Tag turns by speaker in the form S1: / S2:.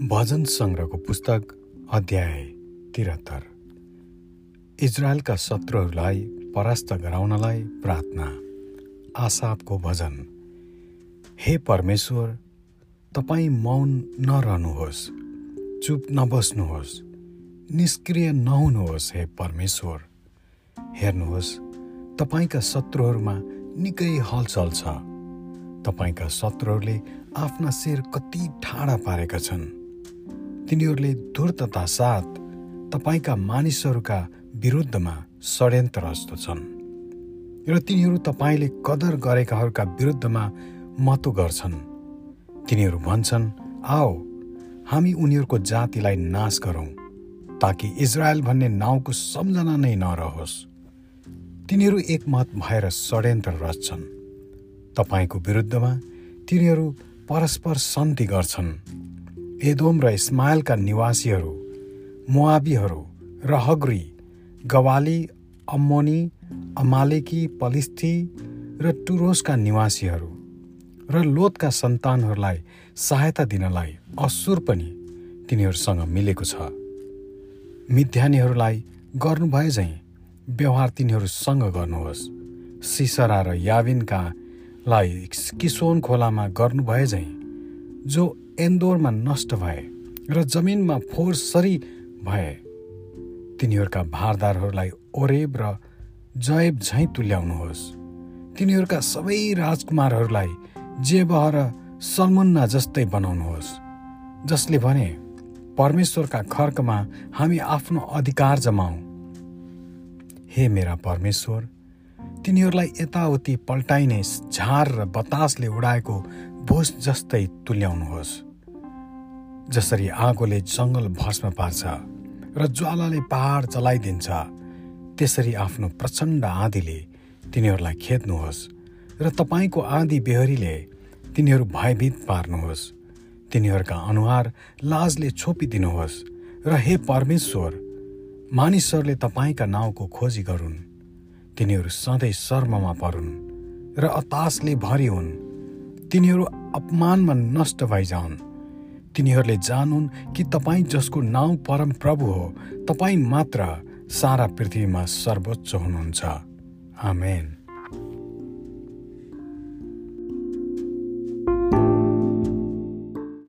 S1: भजन सङ्ग्रहको पुस्तक अध्याय त्रिहत्तर। इजरायलका शत्रुहरूलाई परास्त गराउनलाई प्रार्थना आसापको भजन। हे परमेश्वर तपाईँ मौन नरहनुहोस् चुप नबस्नुहोस् निष्क्रिय नहुनुहोस् हे परमेश्वर। हेर्नुहोस् तपाईँका शत्रुहरूमा निकै हलचल छ। तपाईँका शत्रुहरूले आफ्ना शिर कति ठाडा पारेका छन्। तिनीहरूले धूर्तता साथ तपाईँका मानिसहरूका विरुद्धमा षड्यन्त्रस्त छन् र तिनीहरू तपाईँले कदर गरेकाहरूका विरुद्धमा मतो गर्छन्। तिनीहरू भन्छन् आओ हामी उनीहरूको जातिलाई नाश गरौँ ताकि इजरायल भन्ने नाउँको सम्झना नै नरहोस्। तिनीहरू एकमत भएर षड्यन्त्र रच्छन् तपाईँको विरुद्धमा तिनीहरू परस्पर सन्ति गर्छन्। एदोम र इस्माइलका निवासीहरू मोआबीहरू र हग्री गवाली अम्मोनी अमालेकी पलिस्थी र टुरोसका निवासीहरू र लोतका सन्तानहरूलाई सहायता दिनलाई असुर पनि तिनीहरूसँग मिलेको छ। मिथ्यानीहरूलाई गर्नुभए झैँ व्यवहार तिनीहरूसँग गर्नुहोस्। सिसरा र याविनका लाई किसोन खोलामा गर्नुभए झैँ जो एन्दोरमा नष्ट भए र जमिनमा फोहोर सरी भए तिनीहरूका भारदारहरूलाई ओरेब र जयब झैँ तुल्याउनुहोस्। तिनीहरूका सबै राजकुमारहरूलाई जेबह र सलमुन्ना जस्तै बनाउनुहोस् जसले भने परमेश्वरका खर्कमा हामी आफ्नो अधिकार जमाऊ। हे मेरा परमेश्वर तिनीहरूलाई यताउति पल्टाइने झार र बतासले उडाएको भोस जस्तै तुल्याउनुहोस् जसरी आगोले जङ्गल भस्म पार्छ र ज्वालाले पहाड जलाइदिन्छ। त्यसरी आफ्नो प्रचण्ड आँधीले तिनीहरूलाई खेद्नुहोस् र तपाईँको आँधी बेहरीले तिनीहरू भयभीत पार्नुहोस्। तिनीहरूका अनुहार लाजले छोपिदिनुहोस् र हे परमेश्वर मानिसहरूले तपाईँका नाउँको खोजी गरून्। तिनीहरू सधैँ शर्ममा परुन् र अतासले भरि हुन्। तिनीहरू अपमानमा नष्ट भइजाउन्। तिनीहरूले जानुन् कि तपाईँ जसको नाउँ परम प्रभु हो तपाईँ मात्र सारा पृथ्वीमा सर्वोच्च हुनुहुन्छ। आमेन।